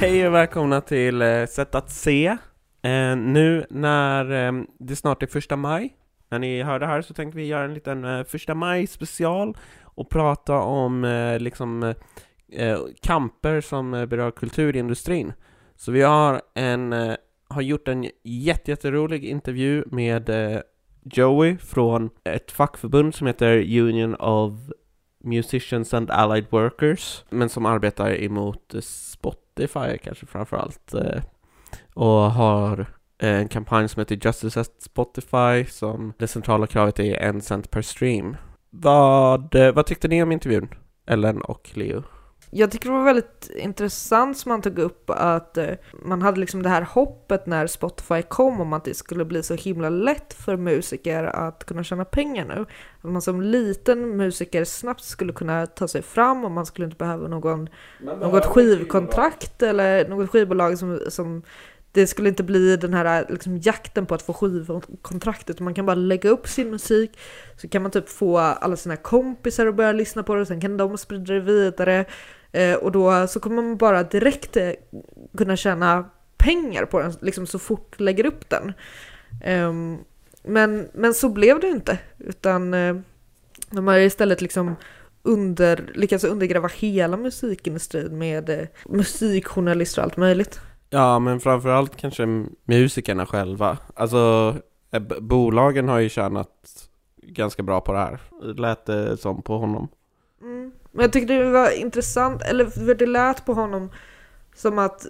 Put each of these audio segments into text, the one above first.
Hej och välkomna till eh, Sätt att se. Eh, nu när eh, det snart är första maj, när ni hör det här så tänkte vi göra en liten eh, första maj special och prata om eh, liksom eh, eh, kamper som eh, berör kulturindustrin. Så vi har en, eh, har gjort en jätte, jätterolig intervju med eh, Joey från ett fackförbund som heter Union of Musicians and Allied Workers, men som arbetar emot eh, Spotify kanske framför allt. eh, Och har eh, en kampanj som heter Justice at Spotify, som det centrala kravet är en cent per stream. Vad, eh, vad tyckte ni om intervjun? Ellen och Leo? Jag tycker det var väldigt intressant som man tog upp att eh, man hade liksom det här hoppet när Spotify kom om att det skulle bli så himla lätt för musiker att kunna tjäna pengar nu. Att man som liten musiker snabbt skulle kunna ta sig fram och man skulle inte behöva någon, något skivkontrakt eller något skivbolag som, som det skulle inte bli den här liksom, jakten på att få skivkontrakt utan man kan bara lägga upp sin musik så kan man typ få alla sina kompisar att börja lyssna på det och sen kan de sprida det vidare eh, och då så kommer man bara direkt eh, kunna tjäna pengar på den liksom så fort lägger upp den. Ehm, men, men så blev det inte utan eh, de har istället liksom under, lyckats undergräva hela musikindustrin med eh, musikjournalister och allt möjligt. Ja, men framförallt kanske musikerna själva. Alltså, eh, bolagen har ju tjänat ganska bra på det här. Lät det som på honom. Mm. Men jag tyckte det var intressant, eller för det lät på honom som att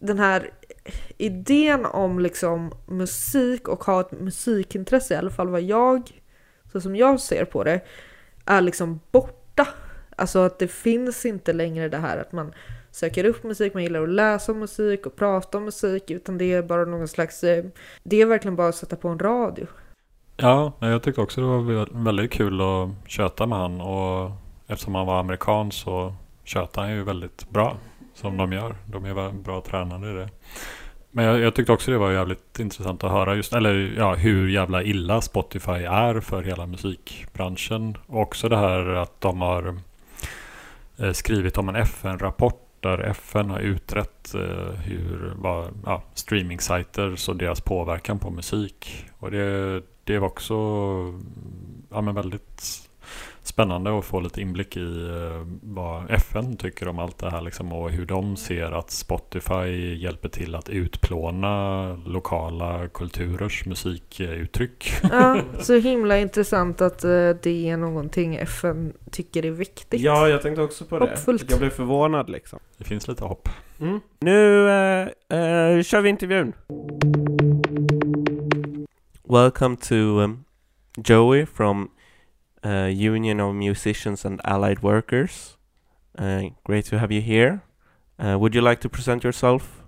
den här idén om liksom musik och ha ett musikintresse, i alla fall vad jag, så som jag ser på det, är liksom borta. Alltså att det finns inte längre det här att man söker upp musik, man gillar att läsa om musik och prata om musik, utan det är bara någon slags, eh, det är verkligen bara att sätta på en radio. Ja, jag tyckte också det var väldigt kul att köta med han och eftersom han var amerikan så tjötade han ju väldigt bra som de gör. De är bra tränade i det. Men jag, jag tyckte också det var jävligt intressant att höra just, eller ja, hur jävla illa Spotify är för hela musikbranschen. Och också det här att de har eh, skrivit om en FN-rapport där FN har utrett eh, hur vad, ja, streaming-sajter och deras påverkan på musik. Och det, det var också ja, men väldigt spännande att få lite inblick i eh, vad FN tycker om allt det här liksom, och hur de ser att Spotify hjälper till att utplåna lokala kulturers musikuttryck. Ja, så himla intressant att eh, det är någonting FN tycker är viktigt. Ja, jag tänkte också på det. Hoppfullt. Jag blev förvånad liksom. Det finns lite hopp. Mm. Nu eh, eh, kör vi intervjun. Welcome to um, Joey from uh, Union of Musicians and Allied Workers. Uh, great to have you here. Uh, would you like to present yourself?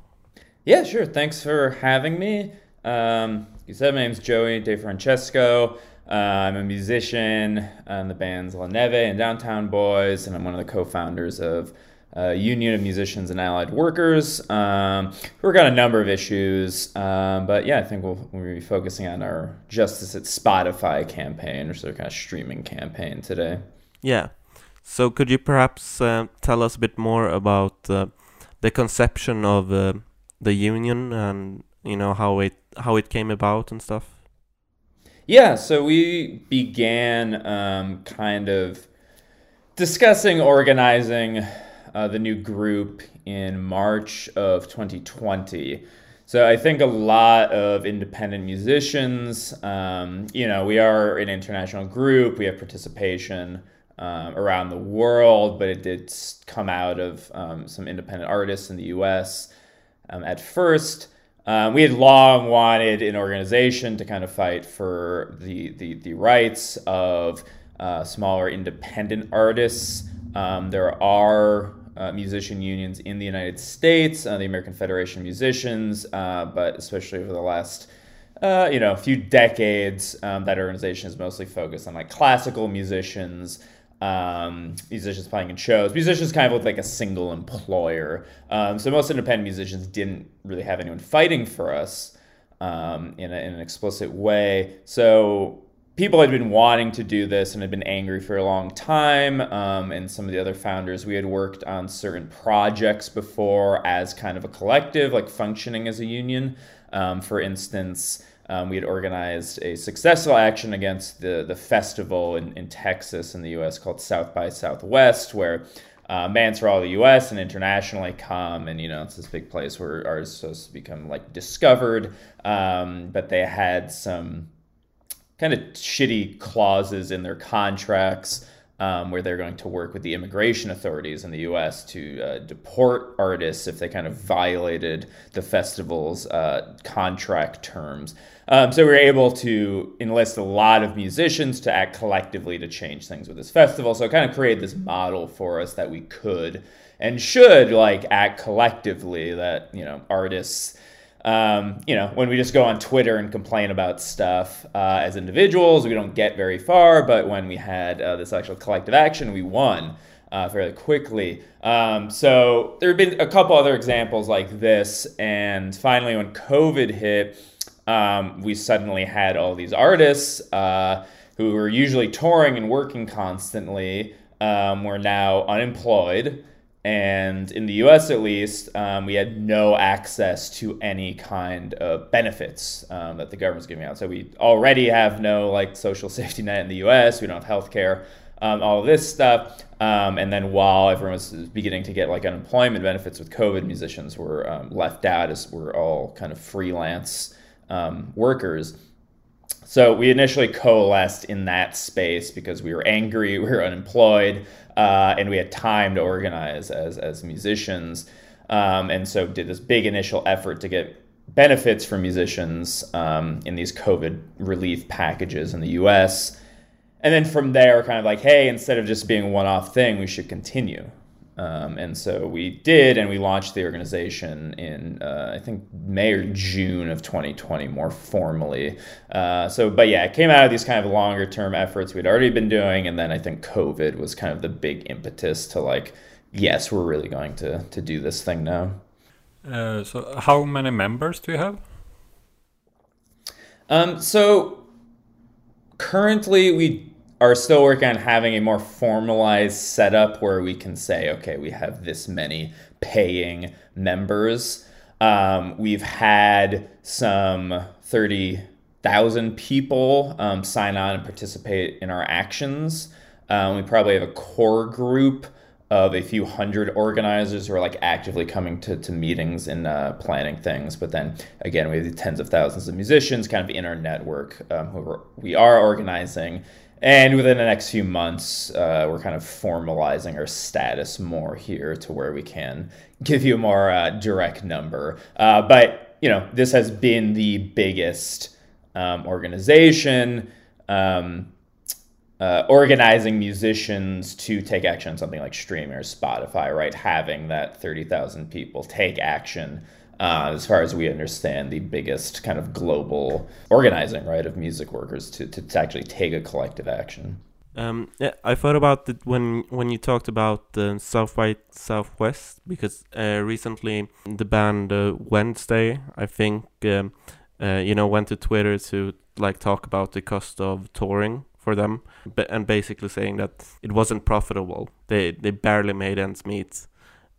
Yeah, sure. Thanks for having me. Um, you said my name's Joey DeFrancesco. Uh, I'm a musician in the bands La Neve and Downtown Boys, and I'm one of the co-founders of uh, Union of Musicians and Allied Workers. Um, we work got a number of issues, um, but yeah, I think we'll, we'll be focusing on our Justice at Spotify campaign, which is our kind of streaming campaign today. Yeah. So could you perhaps uh, tell us a bit more about uh, the conception of uh, the union and you know how it how it came about and stuff? Yeah, so we began um, kind of discussing organizing uh, the new group in March of 2020. So I think a lot of independent musicians, um, you know, we are an international group, we have participation um, around the world, but it did come out of um, some independent artists in the US um, at first. Um, we had long wanted an organization to kind of fight for the, the, the rights of uh, smaller independent artists Um, there are uh, musician unions in the United States, uh, the American Federation of Musicians, uh, but especially over the last uh, you know a few decades, um, that organization is mostly focused on like classical musicians. Um, musicians playing in shows. Musicians kind of look like a single employer. Um, so most independent musicians didn't really have anyone fighting for us um, in, a, in an explicit way. So people had been wanting to do this and had been angry for a long time. Um, and some of the other founders, we had worked on certain projects before as kind of a collective, like functioning as a union. Um, for instance, um, we had organized a successful action against the, the festival in, in Texas in the US called South by Southwest, where uh, bands from all the U.S. and internationally come, and you know it's this big place where art is supposed to become like discovered. Um, but they had some kind of shitty clauses in their contracts um, where they're going to work with the immigration authorities in the U.S. to uh, deport artists if they kind of violated the festival's uh, contract terms. Um, so we were able to enlist a lot of musicians to act collectively to change things with this festival. So it kind of created this model for us that we could and should like act collectively. That you know artists um, you know, when we just go on Twitter and complain about stuff uh, as individuals, we don't get very far. But when we had uh, this actual collective action, we won uh, fairly quickly. Um, so there have been a couple other examples like this. And finally, when COVID hit, um, we suddenly had all these artists uh, who were usually touring and working constantly um, were now unemployed. And in the US, at least, um, we had no access to any kind of benefits um, that the government's giving out. So we already have no like social safety net in the US. We don't have health care, um, all of this stuff. Um, and then while everyone was beginning to get like unemployment benefits with COVID, musicians were um, left out as we're all kind of freelance um, workers. So we initially coalesced in that space because we were angry, we were unemployed, uh, and we had time to organize as as musicians. Um, and so did this big initial effort to get benefits for musicians um, in these COVID relief packages in the U.S. And then from there, kind of like, hey, instead of just being a one-off thing, we should continue. Um, and so we did, and we launched the organization in, uh, I think, May or June of 2020, more formally. Uh, so, but yeah, it came out of these kind of longer term efforts we'd already been doing. And then I think COVID was kind of the big impetus to like, yes, we're really going to, to do this thing now. Uh, so, how many members do you have? Um, so, currently, we are still working on having a more formalized setup where we can say, okay, we have this many paying members. Um, we've had some 30,000 people um, sign on and participate in our actions. Um, we probably have a core group of a few hundred organizers who are like actively coming to, to meetings and uh, planning things. But then again, we have the tens of thousands of musicians kind of in our network um, who we are organizing and within the next few months, uh, we're kind of formalizing our status more here to where we can give you a more uh, direct number. Uh, but you know, this has been the biggest um, organization um, uh, organizing musicians to take action on something like streaming or Spotify. Right, having that thirty thousand people take action uh, as far as we understand, the biggest kind of global organizing, right, of music workers to, to, to actually take a collective action. Um, yeah, I thought about it when when you talked about the South by Southwest because uh, recently the band uh, Wednesday, I think, um, uh, you know, went to Twitter to like talk about the cost of touring for them, but, and basically saying that it wasn't profitable. They they barely made ends meet,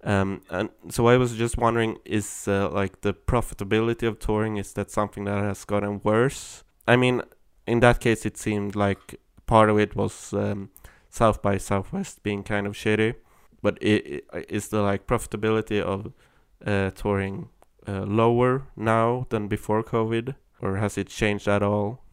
um, and so I was just wondering, is uh, like the profitability of touring is that something that has gotten worse? I mean, in that case, it seemed like part of it was um, South by Southwest being kind of shitty, but it, it, is the like profitability of uh, touring uh, lower now than before COVID, or has it changed at all?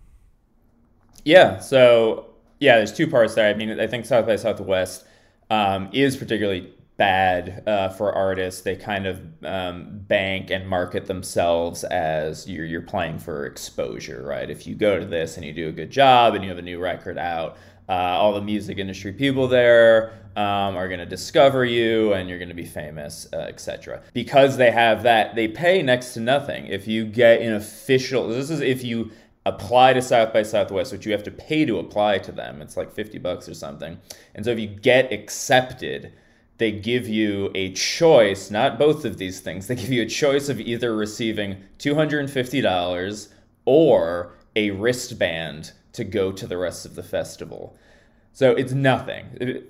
Yeah. So yeah, there's two parts there. I mean, I think South by Southwest um, is particularly bad uh, for artists. They kind of um, bank and market themselves as you're you're playing for exposure, right? If you go to this and you do a good job and you have a new record out, uh, all the music industry people there um, are going to discover you and you're going to be famous, uh, etc. Because they have that, they pay next to nothing. If you get an official, this is if you apply to South by Southwest, which you have to pay to apply to them. It's like 50 bucks or something. And so if you get accepted, they give you a choice, not both of these things. They give you a choice of either receiving $250 or a wristband to go to the rest of the festival. So it's nothing.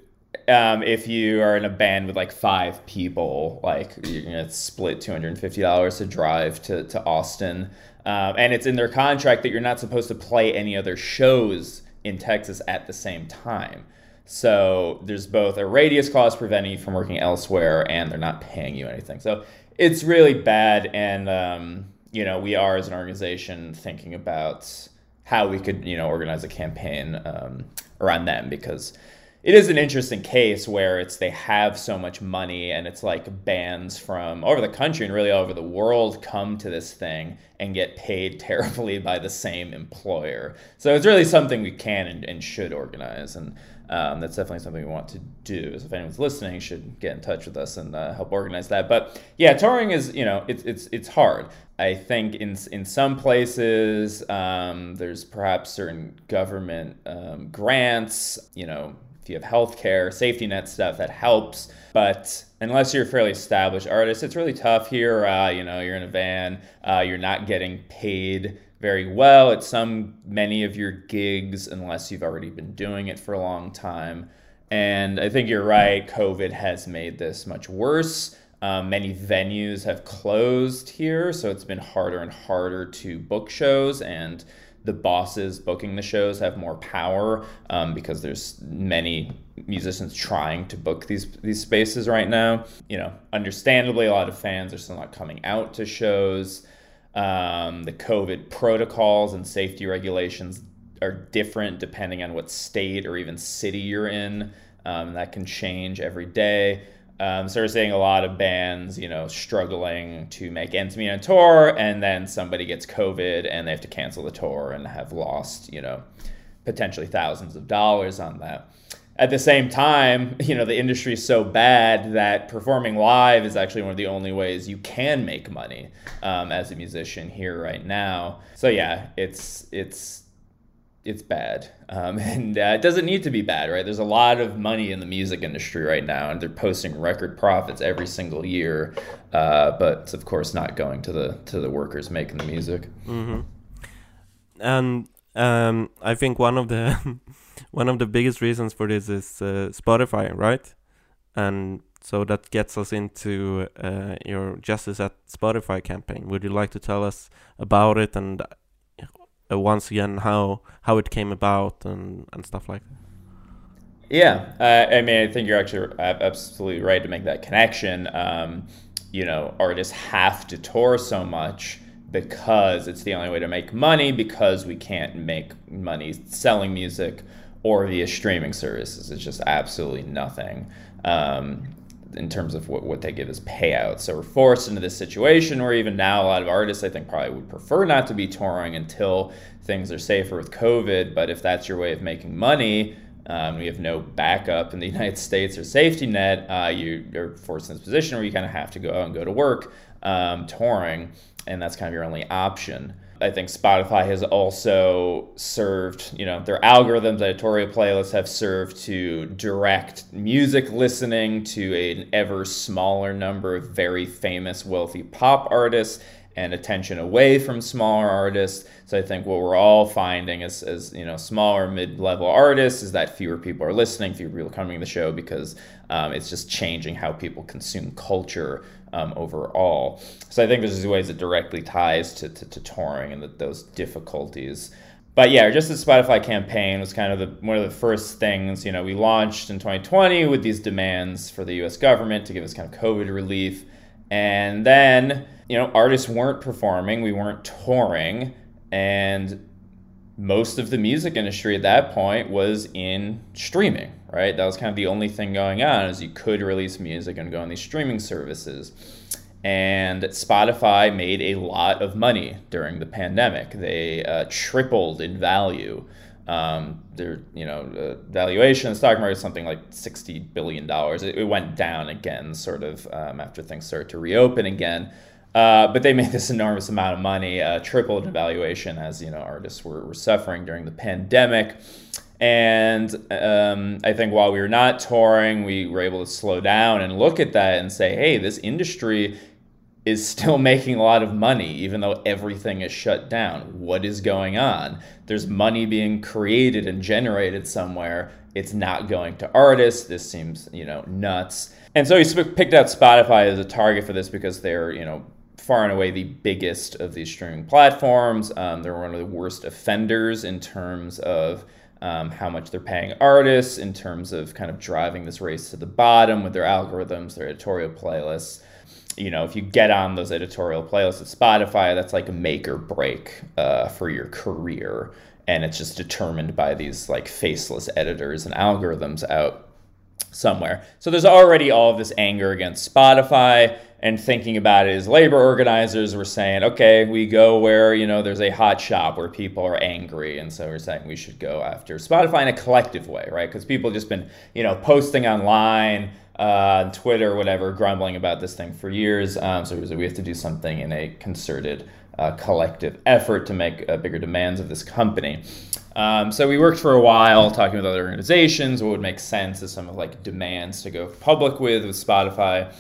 Um, if you are in a band with like five people, like you're gonna split two hundred and fifty dollars to drive to to Austin, um, and it's in their contract that you're not supposed to play any other shows in Texas at the same time. So there's both a radius clause preventing you from working elsewhere, and they're not paying you anything. So it's really bad, and um, you know we are as an organization thinking about how we could you know organize a campaign um, around them because it is an interesting case where it's they have so much money and it's like bands from over the country and really all over the world come to this thing and get paid terribly by the same employer. So it's really something we can and, and should organize and. Um, that's definitely something we want to do. So if anyone's listening, should get in touch with us and uh, help organize that. But yeah, touring is you know it's it's it's hard. I think in in some places um, there's perhaps certain government um, grants, you know, if you have healthcare, safety net stuff that helps. But unless you're a fairly established artist, it's really tough here. Uh, you know, you're in a van, uh, you're not getting paid very well at some many of your gigs unless you've already been doing it for a long time. And I think you're right. COVID has made this much worse. Um, many venues have closed here, so it's been harder and harder to book shows, and the bosses booking the shows have more power um, because there's many musicians trying to book these these spaces right now. You know, understandably, a lot of fans are still not coming out to shows. Um, the COVID protocols and safety regulations are different depending on what state or even city you're in. Um, that can change every day. Um, so we're seeing a lot of bands, you know, struggling to make ends meet on tour, and then somebody gets COVID and they have to cancel the tour and have lost, you know, potentially thousands of dollars on that. At the same time, you know, the industry is so bad that performing live is actually one of the only ways you can make money um, as a musician here right now. So yeah, it's it's it's bad, um, and uh, it doesn't need to be bad, right? There's a lot of money in the music industry right now, and they're posting record profits every single year. Uh, but it's of course not going to the to the workers making the music. Mm-hmm. And um, I think one of the one of the biggest reasons for this is uh, Spotify, right? And so that gets us into uh, your Justice at Spotify campaign. Would you like to tell us about it and uh, once again how how it came about and and stuff like that? Yeah, uh, I mean, I think you're actually absolutely right to make that connection. Um, you know, artists have to tour so much because it's the only way to make money because we can't make money selling music or via streaming services. It's just absolutely nothing. Um, in terms of what, what they give as payouts. So we're forced into this situation where even now a lot of artists I think probably would prefer not to be touring until things are safer with COVID. But if that's your way of making money, um, we have no backup in the United States or safety net. Uh, you are forced in this position where you kind of have to go out and go to work um, touring, and that's kind of your only option. I think Spotify has also served, you know, their algorithms, editorial playlists have served to direct music listening to an ever smaller number of very famous, wealthy pop artists and attention away from smaller artists. So I think what we're all finding as, as you know, smaller mid-level artists is that fewer people are listening, fewer people are coming to the show because um, it's just changing how people consume culture um, overall. So I think this is ways it directly ties to, to, to touring and the, those difficulties. But yeah, just the Spotify campaign was kind of the, one of the first things, you know, we launched in 2020 with these demands for the US government to give us kind of COVID relief. And then, you know, artists weren't performing, we weren't touring, and most of the music industry at that point was in streaming, right? That was kind of the only thing going on is you could release music and go on these streaming services. And Spotify made a lot of money during the pandemic. They uh, tripled in value Um, their you know uh, valuation, the stock market, something like sixty billion dollars. It, it, went down again, sort of um, after things started to reopen again. Uh, but they made this enormous amount of money, uh, tripled in valuation as you know artists were, were suffering during the pandemic. And um, I think while we were not touring, we were able to slow down and look at that and say, hey, this industry is still making a lot of money, even though everything is shut down. What is going on? There's money being created and generated somewhere. It's not going to artists. This seems, you know, nuts. And so he picked out Spotify as a target for this because they're, you know, far and away the biggest of these streaming platforms. Um, they're one of the worst offenders in terms of um, how much they're paying artists, in terms of kind of driving this race to the bottom with their algorithms, their editorial playlists. You know, if you get on those editorial playlists at Spotify, that's like a make or break uh, for your career. And it's just determined by these like faceless editors and algorithms out somewhere. So there's already all of this anger against Spotify and thinking about it as labor organizers were saying, okay, we go where, you know, there's a hot shop where people are angry. And so we're saying we should go after Spotify in a collective way, right? Because people just been, you know, posting online, uh, Twitter, whatever, grumbling about this thing for years. Um, so we have to do something in a concerted, uh, collective effort to make uh, bigger demands of this company. Um, so we worked for a while talking with other organizations, what would make sense as some of like demands to go public with with Spotify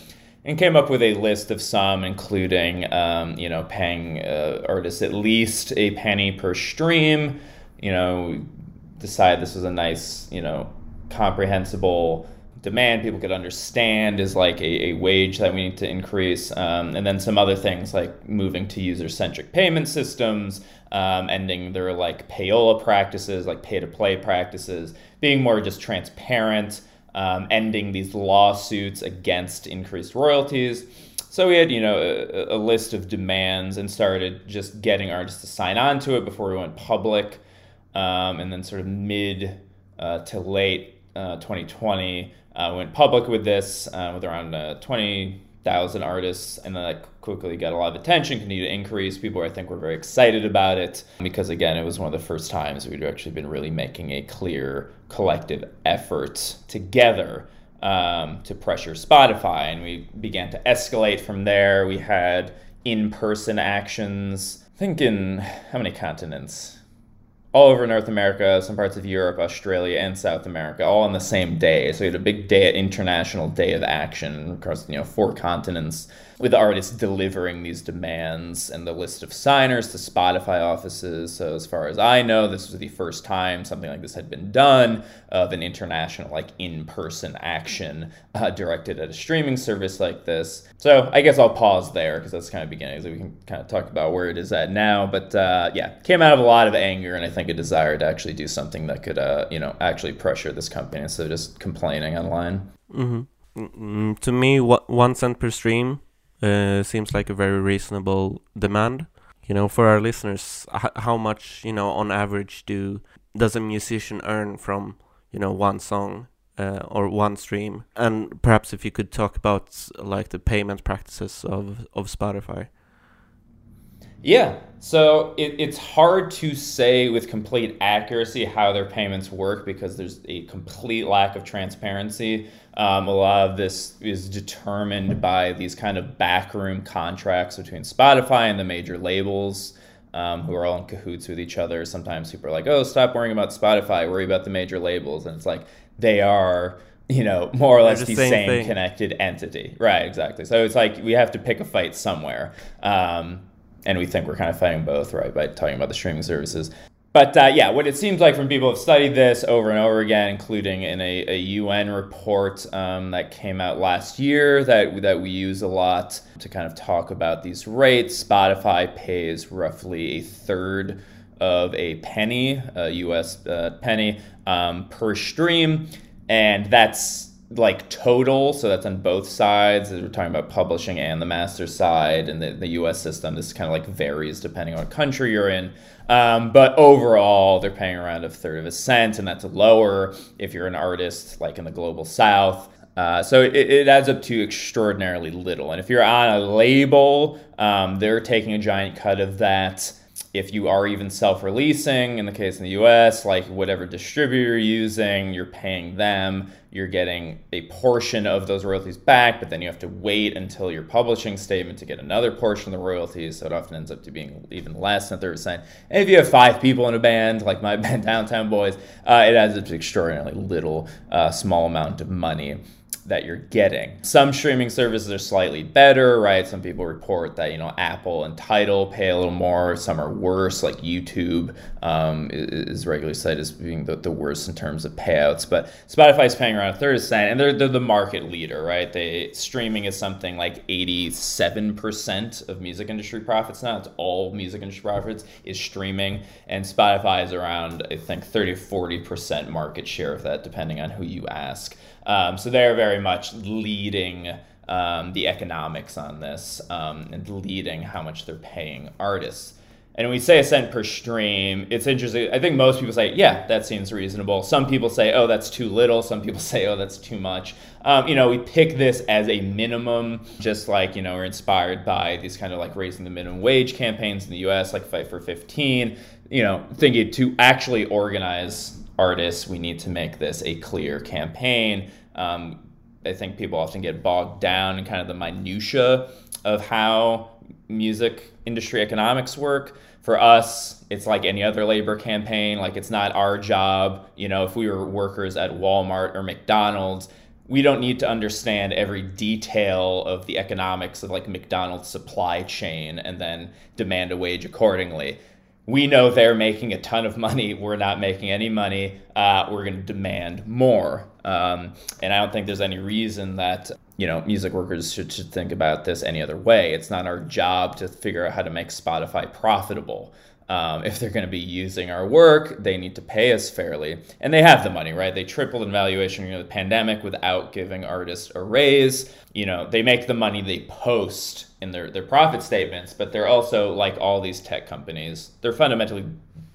and came up with a list of some, including um, you know paying uh, artists at least a penny per stream. You know, decide this was a nice you know comprehensible demand people could understand is like a, a wage that we need to increase um, and then some other things like moving to user-centric payment systems um, ending their like payola practices like pay to play practices being more just transparent um, ending these lawsuits against increased royalties. So we had, you know, a, a, list of demands and started just getting artists to sign on to it before we went public. Um, and then sort of mid uh, to late uh, 2020, uh, went public with this uh, with around uh, 20 thousand artists, and then that quickly got a lot of attention, continued to increase. People, I think, were very excited about it because, again, it was one of the first times we'd actually been really making a clear collective effort together um, to pressure Spotify, and we began to escalate from there. We had in-person actions. I think in how many continents? All over North America, some parts of Europe, Australia, and South America, all on the same day. So we had a big day, international day of action across you know four continents with artists delivering these demands and the list of signers to Spotify offices. So, as far as I know, this was the first time something like this had been done of an international, like in person action uh, directed at a streaming service like this. So, I guess I'll pause there because that's kind of beginning. So, we can kind of talk about where it is at now. But uh, yeah, came out of a lot of anger and I think a desire to actually do something that could, uh, you know, actually pressure this company instead of just complaining online. Mm-hmm. Mm, to me, what one cent per stream uh, seems like a very reasonable demand. You know, for our listeners, how much you know on average do does a musician earn from you know one song uh, or one stream? And perhaps if you could talk about like the payment practices of of Spotify. Yeah. So it, it's hard to say with complete accuracy how their payments work because there's a complete lack of transparency. Um, a lot of this is determined by these kind of backroom contracts between Spotify and the major labels. Um, who are all in cahoots with each other. Sometimes people are like, "Oh, stop worrying about Spotify. Worry about the major labels." And it's like they are, you know, more or less the same, same connected entity. Right? Exactly. So it's like we have to pick a fight somewhere. Um, and we think we're kind of fighting both, right, by talking about the streaming services. But uh, yeah, what it seems like from people who have studied this over and over again, including in a, a UN report um, that came out last year that, that we use a lot to kind of talk about these rates, Spotify pays roughly a third of a penny, a US uh, penny, um, per stream. And that's like total, so that's on both sides. We're talking about publishing and the master side, and the, the U.S. system. This kind of like varies depending on what country you're in. Um, but overall, they're paying around a third of a cent, and that's lower if you're an artist like in the global South. Uh, so it, it, adds up to extraordinarily little. And if you're on a label, um, they're taking a giant cut of that. If you are even self releasing, in the case in the US, like whatever distributor you're using, you're paying them, you're getting a portion of those royalties back, but then you have to wait until your publishing statement to get another portion of the royalties. So it often ends up to being even less than 30%. And if you have five people in a band, like my band Downtown Boys, uh, it adds up to extraordinarily little, uh, small amount of money that you're getting. Some streaming services are slightly better, right? Some people report that, you know, Apple and Tidal pay a little more. Some are worse, like YouTube um, is regularly cited as being the, the worst in terms of payouts. But Spotify is paying around a third of cent, and they're, they're the market leader, right? They Streaming is something like 87% of music industry profits now. It's all music industry profits is streaming. And Spotify is around, I think, 30 40% market share of that, depending on who you ask. Um, so they're very much leading um, the economics on this um, and leading how much they're paying artists. And we say a cent per stream, it's interesting. I think most people say, yeah, that seems reasonable. Some people say, oh, that's too little. Some people say, oh, that's too much. Um, you know, we pick this as a minimum, just like, you know, we're inspired by these kind of like raising the minimum wage campaigns in the US, like Fight for 15, you know, thinking to actually organize artists, we need to make this a clear campaign um, I think people often get bogged down in kind of the minutia of how music industry economics work. For us, it's like any other labor campaign. Like it's not our job. You know, if we were workers at Walmart or McDonald's, we don't need to understand every detail of the economics of like McDonald's supply chain and then demand a wage accordingly we know they're making a ton of money. We're not making any money. Uh, we're going to demand more. Um, and I don't think there's any reason that you know music workers should, should think about this any other way. It's not our job to figure out how to make Spotify profitable. Um, if they're going to be using our work, they need to pay us fairly. And they have the money, right? They tripled in valuation during the pandemic without giving artists a raise. You know, they make the money they post in their, their profit statements, but they're also like all these tech companies, they're fundamentally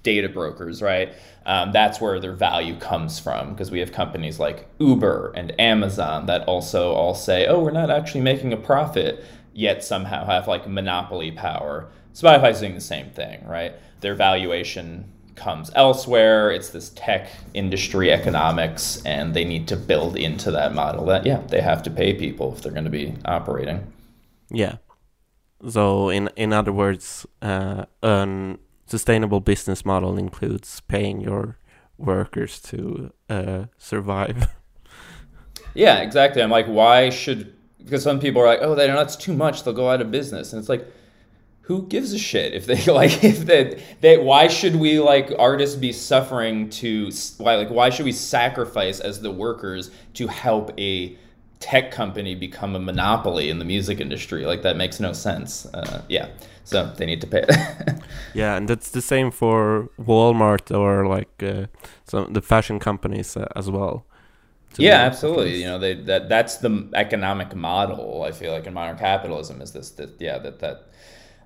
data brokers, right? Um, that's where their value comes from because we have companies like Uber and Amazon that also all say, oh, we're not actually making a profit, yet somehow have like monopoly power. Spotify's doing the same thing, right? Their valuation comes elsewhere. It's this tech industry economics, and they need to build into that model that, yeah, they have to pay people if they're going to be operating. Yeah. So, in in other words, uh, a sustainable business model includes paying your workers to uh, survive. Yeah, exactly. I'm like, why should? Because some people are like, oh, that's too much. They'll go out of business, and it's like who gives a shit if they like if that they why should we like artists be suffering to why like why should we sacrifice as the workers to help a tech company become a monopoly in the music industry like that makes no sense uh, yeah so they need to pay it. yeah and that's the same for walmart or like uh, some the fashion companies uh, as well yeah absolutely you know they that that's the economic model i feel like in modern capitalism is this that yeah that that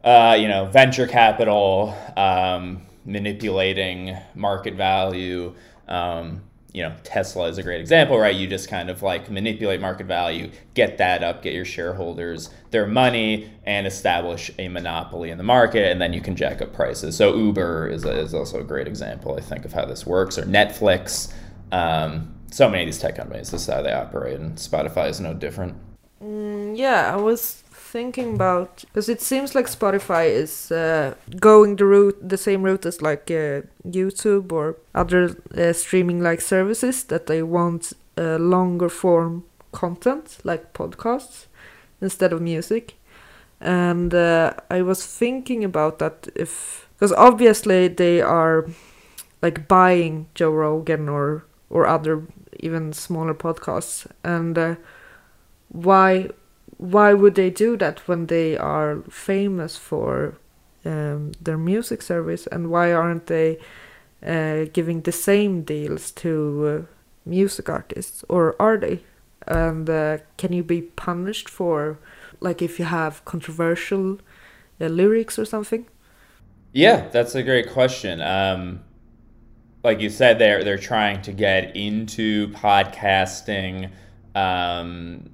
uh, you know, venture capital, um, manipulating market value. Um, you know, Tesla is a great example, right? You just kind of like manipulate market value, get that up, get your shareholders their money, and establish a monopoly in the market, and then you can jack up prices. So Uber is, a, is also a great example, I think, of how this works, or Netflix. Um, so many of these tech companies, this is how they operate, and Spotify is no different. Mm, yeah, I was thinking about because it seems like Spotify is uh, going the route, the same route as like uh, YouTube or other uh, streaming like services that they want uh, longer form content like podcasts instead of music. And uh, I was thinking about that if because obviously they are like buying Joe Rogan or or other even smaller podcasts and uh, why why would they do that when they are famous for um, their music service? And why aren't they uh, giving the same deals to uh, music artists? Or are they? And uh, can you be punished for like if you have controversial uh, lyrics or something? Yeah that's a great question. Um, like you said they're they're trying to get into podcasting um,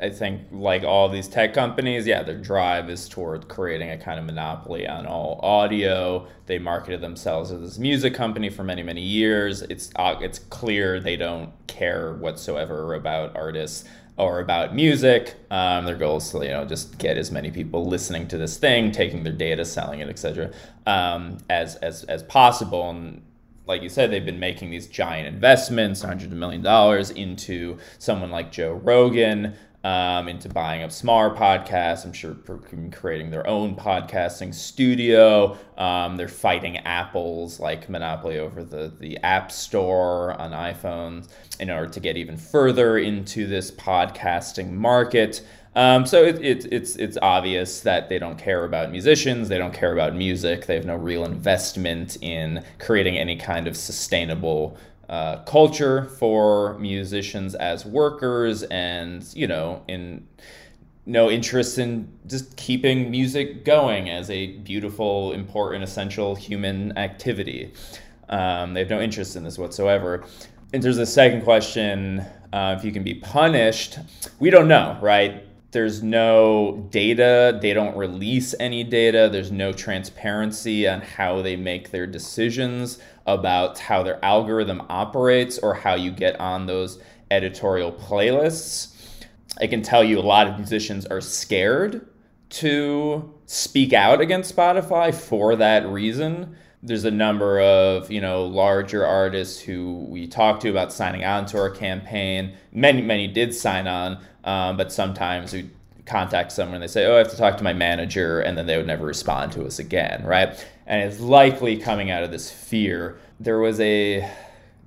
I think, like all these tech companies, yeah, their drive is toward creating a kind of monopoly on all audio. They marketed themselves as this music company for many, many years. It's uh, it's clear they don't care whatsoever about artists or about music. Um, their goal is to you know just get as many people listening to this thing, taking their data, selling it, etc., um, as as as possible. And like you said, they've been making these giant investments, hundreds of million dollars, into someone like Joe Rogan, um, into buying up smaller podcasts. I'm sure creating their own podcasting studio. Um, they're fighting Apple's like monopoly over the the App Store on iPhones in order to get even further into this podcasting market. Um, so it, it, it's it's obvious that they don't care about musicians. They don't care about music. They have no real investment in creating any kind of sustainable uh, culture for musicians as workers and you know in no interest in just keeping music going as a beautiful important essential human activity. Um, they have no interest in this whatsoever. And there's a second question uh, if you can be punished. We don't know right there's no data they don't release any data there's no transparency on how they make their decisions about how their algorithm operates or how you get on those editorial playlists. I can tell you a lot of musicians are scared to speak out against Spotify for that reason. There's a number of, you know, larger artists who we talked to about signing on to our campaign. Many, many did sign on, um, but sometimes we contact someone and they say, "Oh, I have to talk to my manager," and then they would never respond to us again, right? And it's likely coming out of this fear. There was a,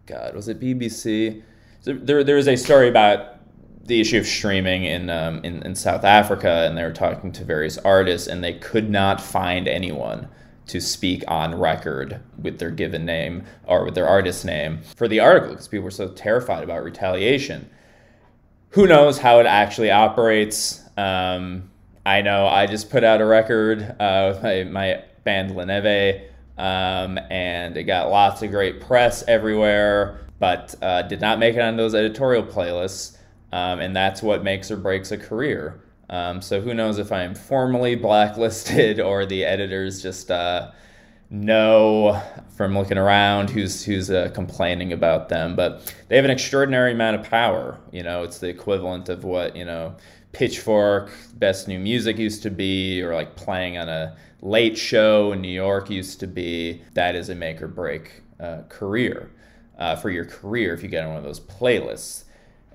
God, was it BBC? There, there was a story about the issue of streaming in, um, in in South Africa, and they were talking to various artists, and they could not find anyone to speak on record with their given name or with their artist name for the article because people were so terrified about retaliation. Who knows how it actually operates? Um, I know I just put out a record uh, with my, my band La Neve, um, and it got lots of great press everywhere, but uh, did not make it on those editorial playlists. Um, and that's what makes or breaks a career. Um, so who knows if I am formally blacklisted or the editors just uh, know from looking around who's who's uh, complaining about them. But they have an extraordinary amount of power. You know, it's the equivalent of what you know Pitchfork, Best New Music used to be, or like playing on a late show in New York used to be. That is a make or break uh, career uh, for your career if you get on one of those playlists.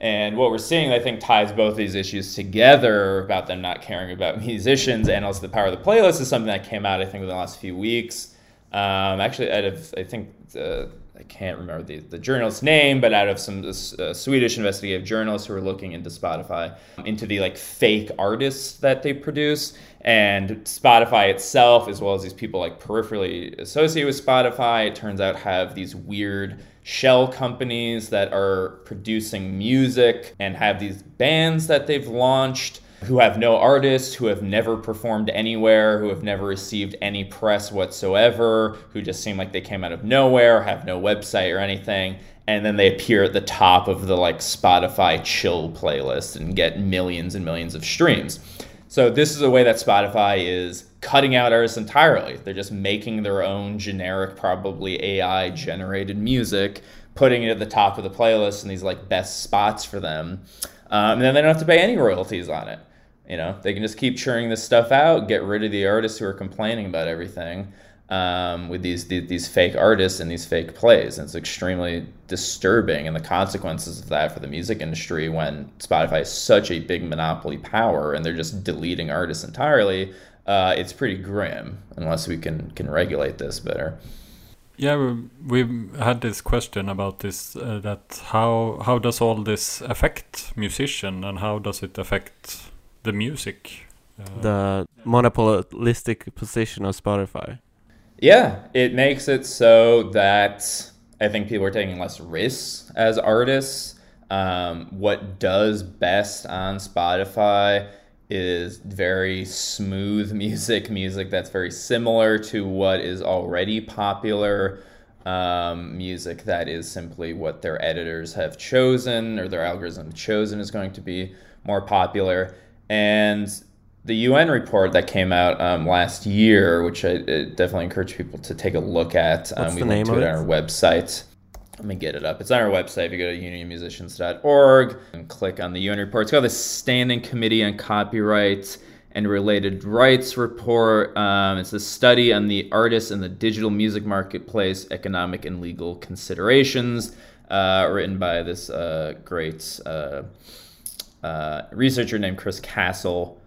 And what we're seeing, I think, ties both these issues together about them not caring about musicians and also the power of the playlist is something that came out, I think, in the last few weeks. Um, actually, out of, I think, uh, I can't remember the, the journalist's name, but out of some uh, Swedish investigative journalists who were looking into Spotify, into the like fake artists that they produce, and Spotify itself, as well as these people like peripherally associated with Spotify, it turns out have these weird shell companies that are producing music and have these bands that they've launched who have no artists, who have never performed anywhere, who have never received any press whatsoever, who just seem like they came out of nowhere, have no website or anything, and then they appear at the top of the like Spotify chill playlist and get millions and millions of streams. So this is a way that Spotify is cutting out artists entirely. They're just making their own generic, probably AI generated music, putting it at the top of the playlist in these like best spots for them. Um, and then they don't have to pay any royalties on it. You know, they can just keep churning this stuff out, get rid of the artists who are complaining about everything um, with these, these, these fake artists and these fake plays. And it's extremely disturbing, and the consequences of that for the music industry when Spotify is such a big monopoly power and they're just deleting artists entirely. Uh, it's pretty grim unless we can can regulate this better. Yeah, we've had this question about this uh, that how how does all this affect musician and how does it affect the music. Uh, the monopolistic position of Spotify. Yeah, it makes it so that I think people are taking less risks as artists. Um, what does best on Spotify is very smooth music, music that's very similar to what is already popular, um, music that is simply what their editors have chosen or their algorithm chosen is going to be more popular. And the UN report that came out um, last year, which I, definitely encourage people to take a look at. Um, What's we the linked name to it of on our website. Let me get it up. It's on our website. If you go to unionmusicians.org and click on the UN report, it's called the Standing Committee on Copyright and Related Rights report. Um, it's a study on the artists and the digital music marketplace, economic and legal considerations, uh, written by this uh, great uh, uh, researcher named Chris Castle.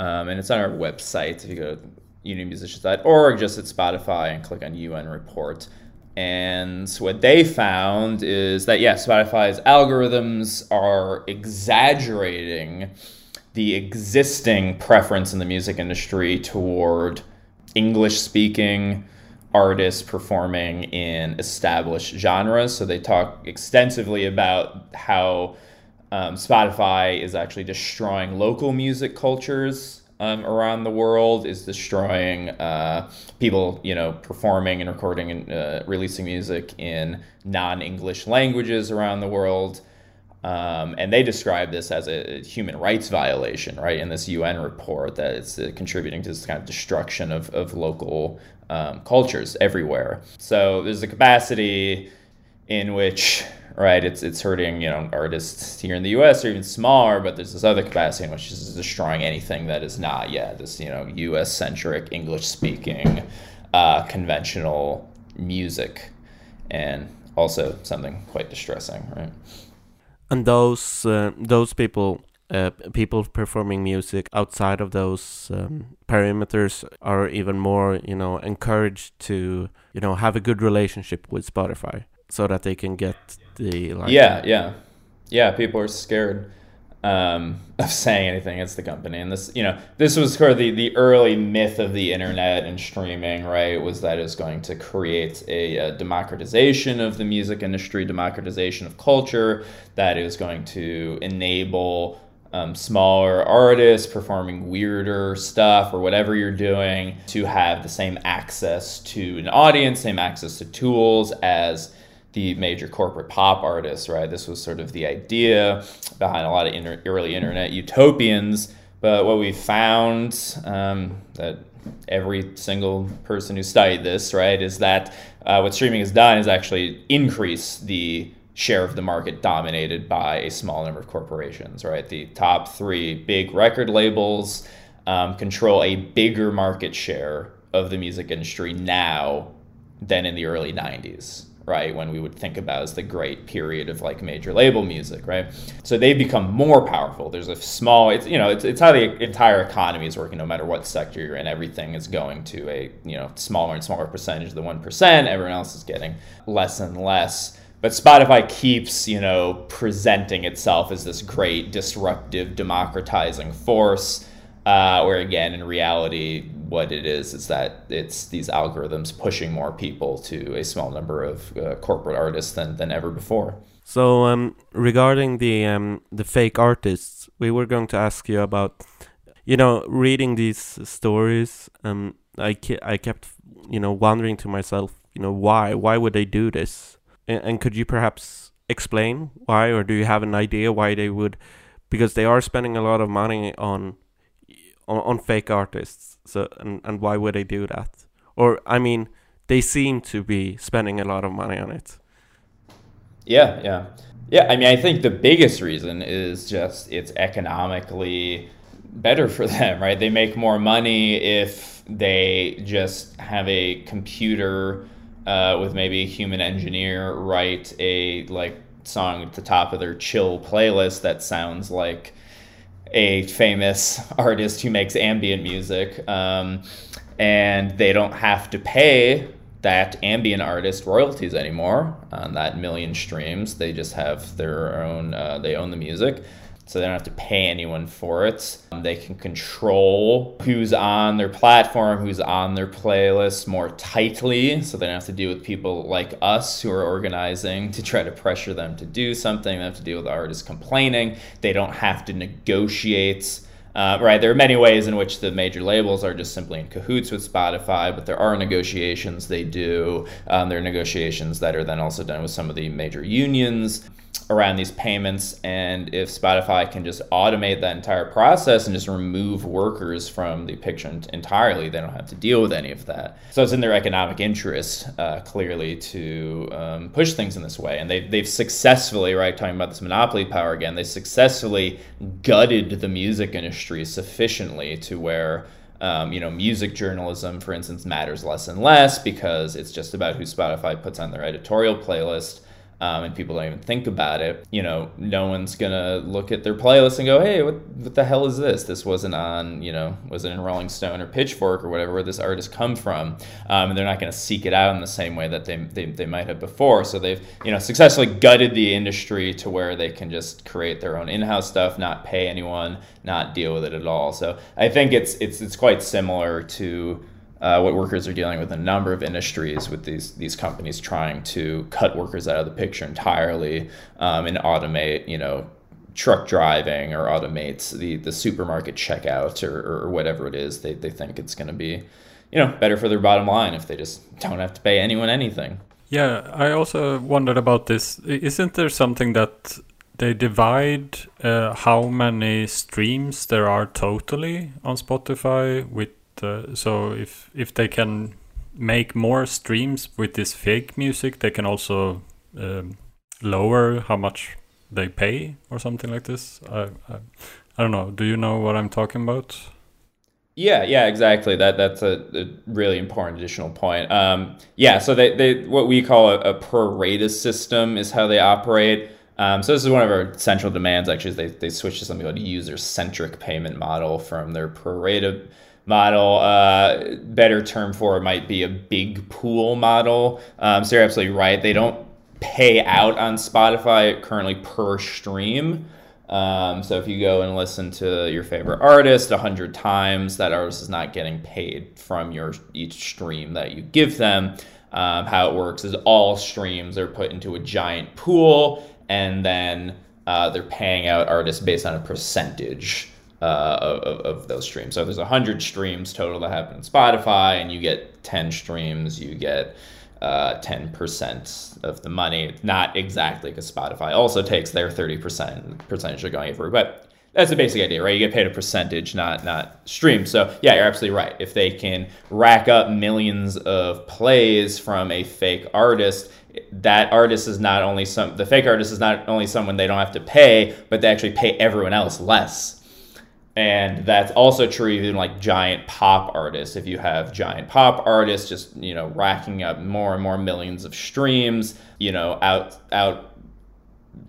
Um, and it's on our website. If you go to unionmusicians.org, just at Spotify and click on UN report. And what they found is that, yeah, Spotify's algorithms are exaggerating the existing preference in the music industry toward English speaking artists performing in established genres. So they talk extensively about how um, Spotify is actually destroying local music cultures um, around the world, is destroying uh, people, you know, performing and recording and uh, releasing music in non-English languages around the world. Um, and they describe this as a human rights violation, right? In this UN report, that it's uh, contributing to this kind of destruction of, of local um, cultures everywhere. So there's a capacity in which, right, it's it's hurting, you know, artists here in the U.S. or even smaller, but there's this other capacity in which is destroying anything that is not, yet this you know, U.S. centric, English speaking, uh, conventional music, and also something quite distressing, right? And those uh, those people, uh, people performing music outside of those um, perimeters are even more, you know, encouraged to, you know, have a good relationship with Spotify, so that they can get the like. yeah, yeah, yeah. People are scared um, of saying anything against the company, and this, you know, this was sort of the the early myth of the internet and streaming, right? Was that it was going to create a, a democratization of the music industry, democratization of culture, that it was going to enable um, smaller artists performing weirder stuff or whatever you're doing to have the same access to an audience, same access to tools as the major corporate pop artists, right? This was sort of the idea behind a lot of inter- early internet utopians. But what we found um, that every single person who studied this, right, is that uh, what streaming has done is actually increase the share of the market dominated by a small number of corporations, right? The top three big record labels um, control a bigger market share of the music industry now than in the early 90s right when we would think about as the great period of like major label music right? So they've become more powerful. There's a small it's you know it's, it's how the entire economy is working no matter what sector you're in. Everything is going to a you know smaller and smaller percentage of the 1% everyone else is getting less and less. But Spotify keeps, you know, presenting itself as this great disruptive, democratizing force. Uh, where again, in reality, what it is is that it's these algorithms pushing more people to a small number of uh, corporate artists than, than ever before. So um, regarding the um, the fake artists, we were going to ask you about, you know, reading these stories. Um, I ke- I kept, you know, wondering to myself, you know, why why would they do this? And, and could you perhaps explain why, or do you have an idea why they would? Because they are spending a lot of money on on, on fake artists. So and and why would they do that? Or I mean, they seem to be spending a lot of money on it. Yeah, yeah. Yeah, I mean, I think the biggest reason is just it's economically better for them, right? They make more money if they just have a computer uh, with maybe a human engineer write a like song at the top of their chill playlist that sounds like a famous artist who makes ambient music, um, and they don't have to pay that ambient artist royalties anymore on that million streams. They just have their own, uh, they own the music. So they don't have to pay anyone for it. Um, they can control who's on their platform, who's on their playlist more tightly. So they don't have to deal with people like us who are organizing to try to pressure them to do something. They have to deal with artists complaining. They don't have to negotiate. Uh, right, there are many ways in which the major labels are just simply in cahoots with Spotify, but there are negotiations they do. Um, there are negotiations that are then also done with some of the major unions. Around these payments. And if Spotify can just automate that entire process and just remove workers from the picture entirely, they don't have to deal with any of that. So it's in their economic interest, uh, clearly, to um, push things in this way. And they've, they've successfully, right, talking about this monopoly power again, they successfully gutted the music industry sufficiently to where um, you know, music journalism, for instance, matters less and less because it's just about who Spotify puts on their editorial playlist um, and people don't even think about it, you know, no one's gonna look at their playlist and go, "Hey, what, what the hell is this? This wasn't on, you know, was it in Rolling Stone or Pitchfork or whatever where this artist come from?" Um, and they're not gonna seek it out in the same way that they, they they might have before. So they've you know successfully gutted the industry to where they can just create their own in-house stuff, not pay anyone, not deal with it at all. So I think it's it's it's quite similar to uh, what workers are dealing with a number of industries with these these companies trying to cut workers out of the picture entirely um, and automate you know truck driving or automates the the supermarket checkout or, or whatever it is they, they think it's going to be you know better for their bottom line if they just don't have to pay anyone anything. Yeah i also wondered about this. Isn't there something that they divide uh, how many streams there are totally on spotify with uh, so if if they can make more streams with this fake music, they can also um, lower how much they pay or something like this. I, I, I don't know. Do you know what I'm talking about? Yeah, yeah, exactly. That that's a, a really important additional point. Um, yeah, so they, they what we call a, a pro system is how they operate. Um, so this is one of our central demands. Actually, they they switched to something called a user centric payment model from their pro rata model. Uh, better term for it might be a big pool model. Um, so you're absolutely right. They don't pay out on Spotify currently per stream. Um, so if you go and listen to your favorite artist a hundred times, that artist is not getting paid from your each stream that you give them. Um, how it works is all streams are put into a giant pool, and then uh, they're paying out artists based on a percentage uh, of, of those streams. So there's 100 streams total that happen in Spotify and you get 10 streams, you get uh, 10% of the money. Not exactly because Spotify also takes their 30% percentage of going through, but that's the basic idea, right? You get paid a percentage, not not streams. So yeah, you're absolutely right. If they can rack up millions of plays from a fake artist, that artist is not only some the fake artist is not only someone they don't have to pay, but they actually pay everyone else less and that's also true even like giant pop artists if you have giant pop artists just you know racking up more and more millions of streams you know out out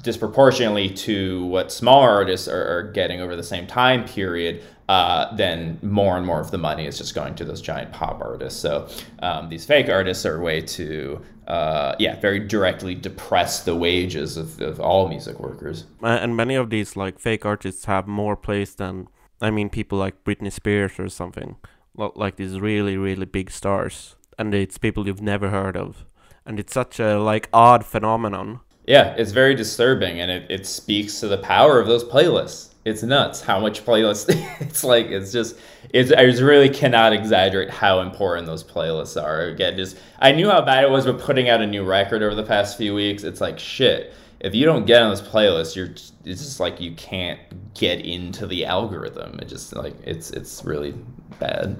disproportionately to what smaller artists are, are getting over the same time period uh, then more and more of the money is just going to those giant pop artists so um, these fake artists are a way to uh, yeah, very directly depress the wages of, of all music workers. And many of these like fake artists have more plays than I mean people like Britney Spears or something, like these really really big stars, and it's people you've never heard of, and it's such a like odd phenomenon. Yeah, it's very disturbing, and it, it speaks to the power of those playlists. It's nuts how much playlists it's like it's just it's i just really cannot exaggerate how important those playlists are. Again just i knew how bad it was with putting out a new record over the past few weeks it's like shit if you don't get on this playlist you're it's just like you can't get into the algorithm it just like it's it's really bad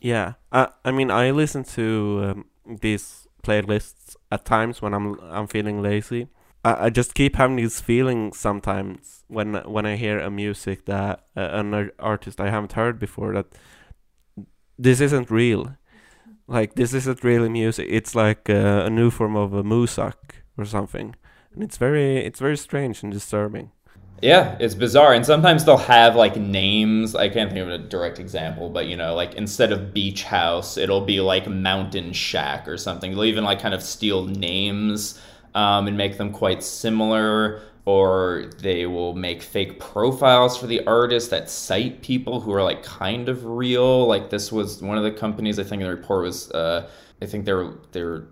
yeah i i mean i listen to um, these playlists at times when i'm i'm feeling lazy I, I just keep having these feelings sometimes when when I hear a music that uh, an artist I haven't heard before that this isn't real. Like this isn't really music. It's like uh, a new form of a muzak or something, and it's very it's very strange and disturbing. Yeah, it's bizarre. And sometimes they'll have like names. I can't think of a direct example, but you know, like instead of beach house, it'll be like mountain shack or something. They'll even like kind of steal names um, and make them quite similar or they will make fake profiles for the artist that cite people who are like kind of real. Like this was one of the companies I think in the report was uh, I think they're they're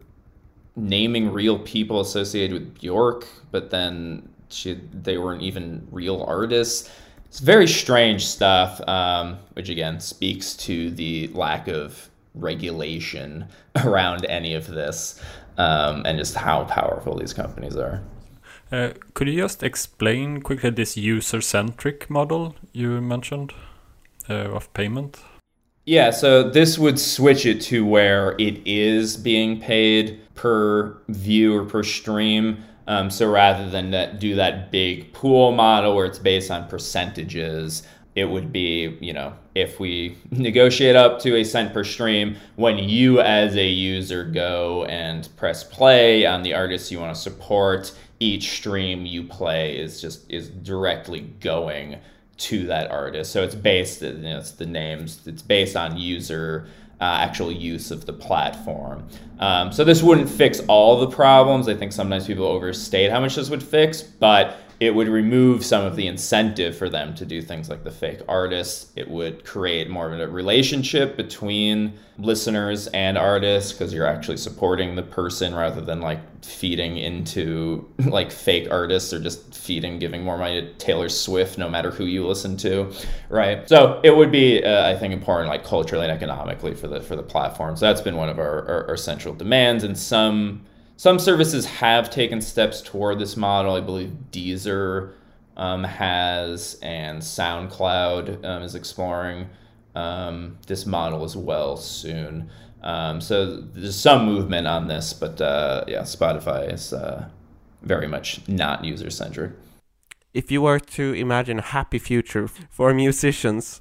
naming real people associated with Bjork, but then she they weren't even real artists. It's very strange stuff, um, which again speaks to the lack of regulation around any of this um, and just how powerful these companies are. Uh, could you just explain quickly this user-centric model you mentioned uh, of payment? Yeah, so this would switch it to where it is being paid per view or per stream. Um, so rather than that, do that big pool model where it's based on percentages, it would be, you know, if we negotiate up to a cent per stream, when you as a user go and press play on the artist you want to support, each stream you play is just is directly going to that artist. So it's based, you know, it's the names, it's based on user uh, actual use of the platform. Um, so this wouldn't fix all the problems. I think sometimes people overstate how much this would fix, but it would remove some of the incentive for them to do things like the fake artists. It would create more of a relationship between listeners and artists because you're actually supporting the person rather than like feeding into like fake artists or just feeding, giving more money to Taylor Swift no matter who you listen to, right? So it would be, uh, I think, important like culturally and economically for the for the platforms. That's been one of our, our, our central demands, and some some services have taken steps toward this model. I believe Deezer um, has, and SoundCloud um, is exploring um, this model as well soon. Um, so there's some movement on this, but uh, yeah, Spotify is uh, very much not user centric. If you were to imagine a happy future for musicians,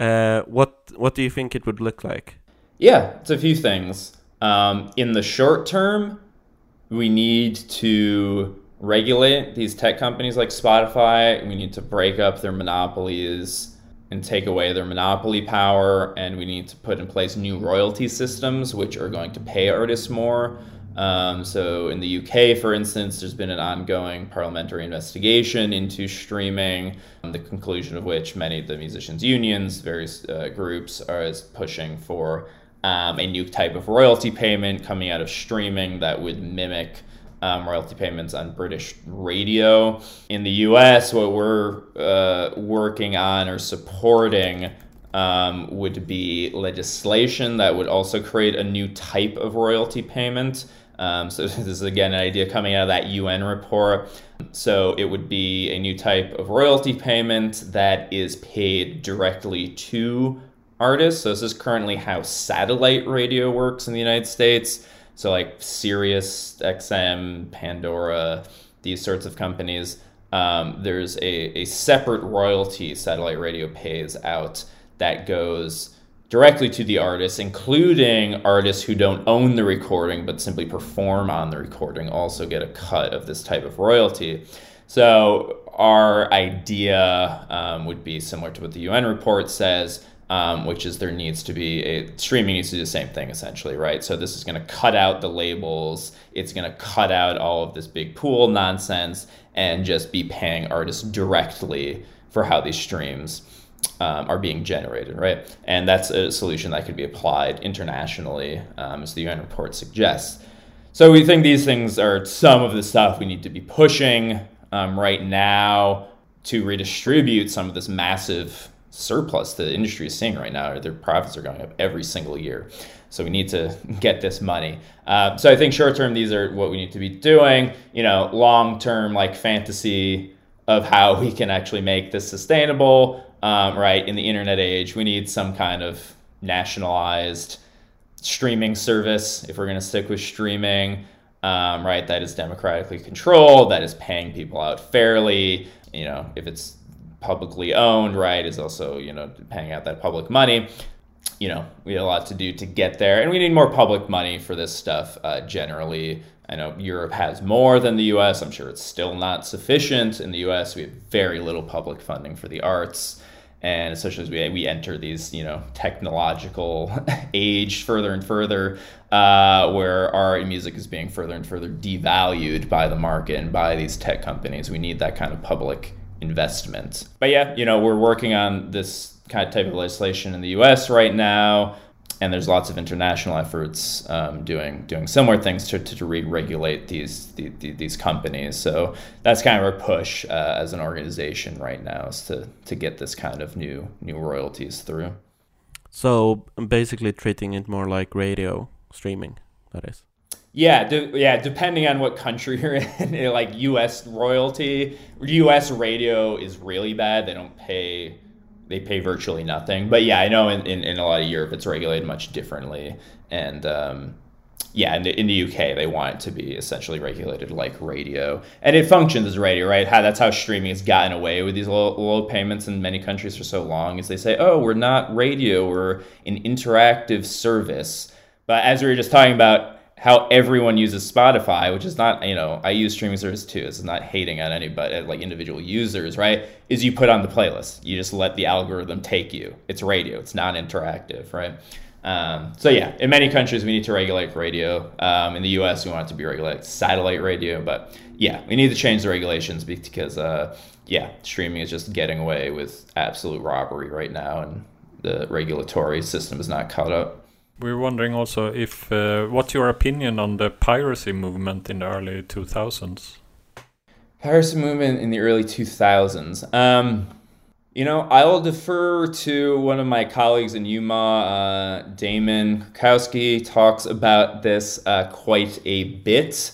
uh, what what do you think it would look like? Yeah, it's a few things. Um, in the short term, we need to regulate these tech companies like Spotify. We need to break up their monopolies and take away their monopoly power. And we need to put in place new royalty systems, which are going to pay artists more. Um, so in the UK, for instance, there's been an ongoing parliamentary investigation into streaming, um, the conclusion of which many of the musicians' unions, various uh, groups, are pushing for um, a new type of royalty payment coming out of streaming that would mimic um, royalty payments on British radio. In the US, what we're uh, working on or supporting um, would be legislation that would also create a new type of royalty payment. Um, so, this is again an idea coming out of that UN report. So, it would be a new type of royalty payment that is paid directly to artists. So this is currently how satellite radio works in the United States. So like Sirius XM, Pandora, these sorts of companies. Um, there's a, a separate royalty satellite radio pays out that goes directly to the artists, including artists who don't own the recording but simply perform on the recording, also get a cut of this type of royalty. So, our idea um, would be similar to what the UN report says um, which is there needs to be a streaming needs to do the same thing essentially, right? So this is going to cut out the labels, it's going to cut out all of this big pool nonsense, and just be paying artists directly for how these streams um, are being generated, right? And that's a solution that could be applied internationally, um, as the UN report suggests. So we think these things are some of the stuff we need to be pushing um, right now to redistribute some of this massive surplus the industry is seeing right now. Their profits are going up every single year. So we need to get this money. Uh, so I think short term, these are what we need to be doing. You know, long term, like fantasy of how we can actually make this sustainable. Um, right in the internet age, we need some kind of nationalized streaming service if we're going to stick with streaming. Um, right, that is democratically controlled, that is paying people out fairly. You know, if it's publicly owned, right, is also, you know, paying out that public money. You know, we have a lot to do to get there, and we need more public money for this stuff uh, generally. I know Europe has more than the US. I'm sure it's still not sufficient. In the US, we have very little public funding for the arts. And especially as we, we enter these, you know, technological age further and further, uh, where art and music is being further and further devalued by the market and by these tech companies. We need that kind of public investment. But yeah, you know, we're working on this kind of type of legislation in the U.S. right now, and there's lots of international efforts um, doing doing similar things to, to, to re-regulate these the, the, these companies. So that's kind of our push uh, as an organization right now is to to get this kind of new new royalties through. So basically, treating it more like radio streaming. That is. Yeah, de- yeah. Depending on what country you're in, like U.S. royalty, U.S. radio is really bad. They don't pay, they pay virtually nothing. But yeah, I know in, in, in a lot of Europe it's regulated much differently, and um, yeah, in the, in the UK they want it to be essentially regulated like radio, and it functions as radio, right? How that's how streaming has gotten away with these low, low payments in many countries for so long, is they say, oh, we're not radio, we're an interactive service. But as we were just talking about how everyone uses Spotify, which is not, you know, I use streaming service too. This is not hating on anybody, like individual users, right? Is you put on the playlist. You just let the algorithm take you. It's radio. It's not interactive, right? Um, so yeah, in many countries we need to regulate radio. Um, in the U.S. we want it to be regulated satellite radio, but yeah, we need to change the regulations because uh, yeah, streaming is just getting away with absolute robbery right now, and the regulatory system is not caught up. We're wondering also if uh, what's your opinion on the piracy movement in the early 2000s? Piracy movement in the early 2000s. Um, you know, I'll defer to one of my colleagues in UMA, uh, Damon Krukowski, talks about this uh, quite a bit.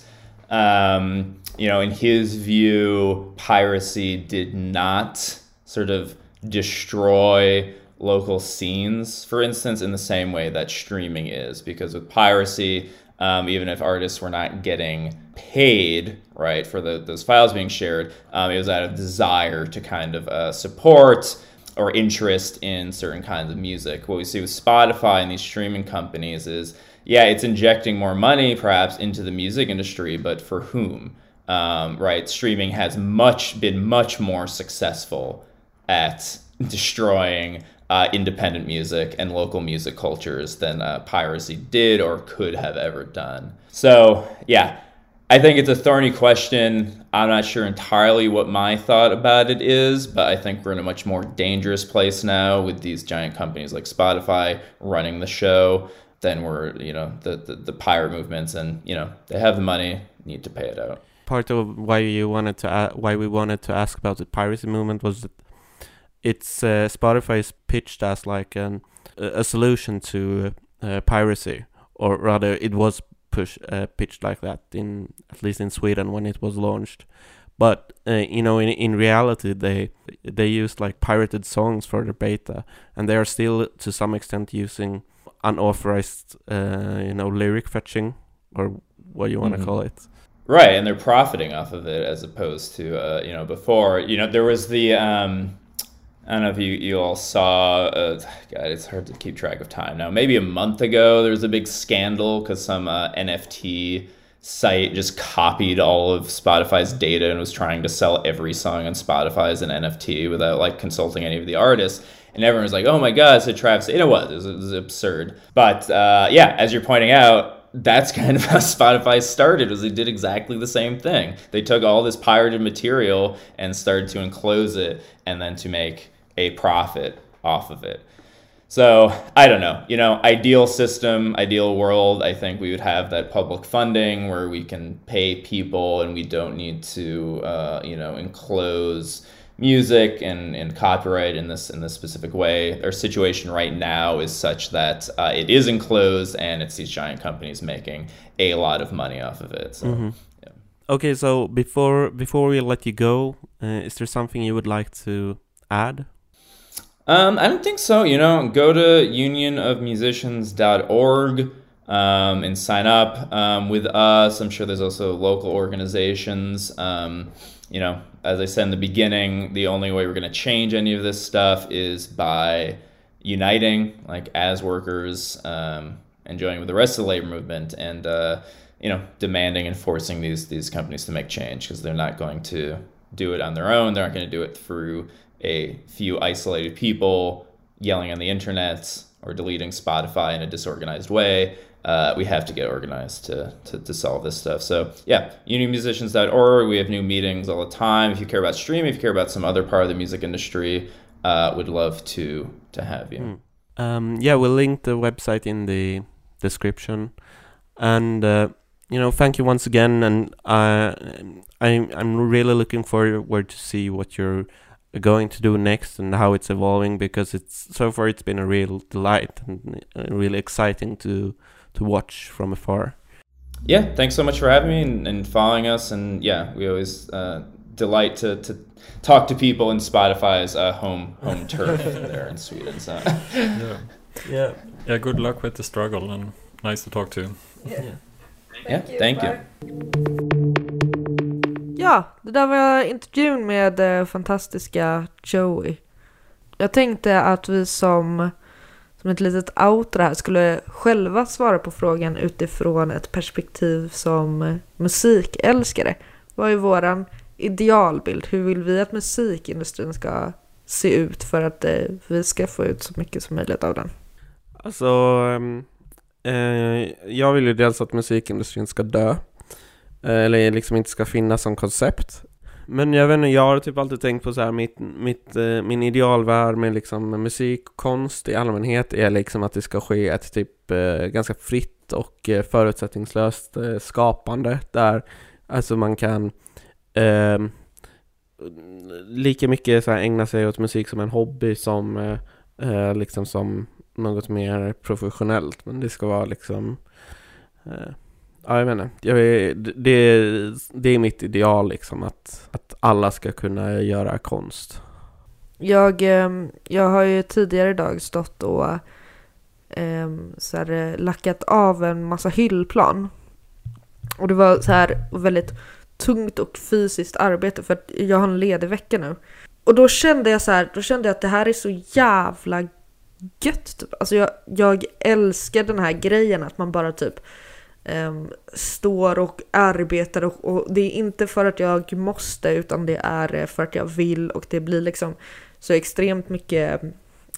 Um, you know, in his view, piracy did not sort of destroy local scenes, for instance, in the same way that streaming is. Because with piracy, um, even if artists were not getting paid, right, for the, those files being shared, um, it was out of desire to kind of uh, support or interest in certain kinds of music. What we see with Spotify and these streaming companies is, yeah, it's injecting more money perhaps into the music industry, but for whom? Um, right, streaming has much been much more successful at destroying uh, independent music and local music cultures than uh, piracy did or could have ever done. So, yeah, I think it's a thorny question. I'm not sure entirely what my thought about it is, but I think we're in a much more dangerous place now with these giant companies like Spotify running the show than we're, you know, the, the, the pirate movements. And, you know, they have the money, need to pay it out. Part of why you wanted to a- why we wanted to ask about the piracy movement was that it's uh, Spotify is pitched as like an, a solution to uh, piracy, or rather, it was push uh, pitched like that in at least in Sweden when it was launched. But uh, you know, in in reality, they they used like pirated songs for the beta, and they are still to some extent using unauthorized, uh, you know, lyric fetching or what you want to mm-hmm. call it. Right, and they're profiting off of it as opposed to uh, you know before. You know, there was the um, I don't know if you, you all saw, uh, God, it's hard to keep track of time now. Maybe a month ago, there was a big scandal because some uh, NFT site just copied all of Spotify's data and was trying to sell every song on Spotify as an NFT without like consulting any of the artists. And everyone was like, oh my God, a Travis. And it was, it was, it was absurd. But uh, yeah, as you're pointing out, that's kind of how Spotify started was they did exactly the same thing. They took all this pirated material and started to enclose it and then to make a profit off of it. So I don't know, you know, ideal system, ideal world. I think we would have that public funding where we can pay people and we don't need to, uh, you know, enclose music and, and copyright in this in this specific way. Our situation right now is such that uh, it is enclosed and it's these giant companies making a lot of money off of it. So. Mm-hmm. Yeah. Okay, so before before we let you go, uh, is there something you would like to add? Um, I don't think so. You know, go to unionofmusicians.org um, and sign up um, with us. I'm sure there's also local organizations. Um, you know, as I said in the beginning, the only way we're going to change any of this stuff is by uniting, like as workers, um, and joining with the rest of the labor movement, and uh, you know, demanding and forcing these these companies to make change because they're not going to do it on their own. They're not going to do it through a few isolated people yelling on the internet or deleting Spotify in a disorganized way. Uh, we have to get organized to, to, to, solve this stuff. So, yeah, unionmusicians.org. We have new meetings all the time. If you care about streaming, if you care about some other part of the music industry, uh, would love to to have you. Mm. Um, yeah, we'll link the website in the description. And, uh, you know, thank you once again. And uh, I'm, I'm really looking forward to see what you're going to do next and how it's evolving because it's so far it's been a real delight and uh, really exciting to to watch from afar. yeah, thanks so much for having me and, and following us. And yeah, we always uh, delight to, to talk to people in Spotify's uh, home home turf there in Sweden. So Yeah. Yeah. yeah, good luck with the struggle and nice to talk to. You. Yeah, thank you. Ja, det där var intervjun med eh, fantastiska Joey. Jag tänkte att vi som, som ett litet outro här skulle själva svara på frågan utifrån ett perspektiv som musikälskare. Vad är våran idealbild? Hur vill vi att musikindustrin ska se ut för att eh, vi ska få ut så mycket som möjligt av den? Alltså, ehm, eh, jag vill ju dels att musikindustrin ska dö. Eh, eller liksom inte ska finnas som koncept. Men jag vet inte, jag har typ alltid tänkt på så här, mitt, mitt, eh, min idealvärld med liksom musik och konst i allmänhet är liksom att det ska ske ett typ eh, ganska fritt och eh, förutsättningslöst eh, skapande där alltså man kan eh, lika mycket så här ägna sig åt musik som en hobby som eh, eh liksom som något mer professionellt men det ska vara liksom eh, Ja, jag vet inte. Jag det, det är mitt ideal liksom att, att alla ska kunna göra konst. Jag, ehm, jag har ju tidigare idag stått och ehm, så här, eh, lackat av en massa hyllplan. Och det var så här väldigt tungt och fysiskt arbete för att jag har en ledig vecka nu. Och då kände jag så här, då kände jag att det här är så jävla gött typ. Alltså jag, jag älskar den här grejen att man bara typ Ehm, står och arbetar och, och det är inte för att jag måste utan det är eh, för att jag vill och det blir liksom så extremt mycket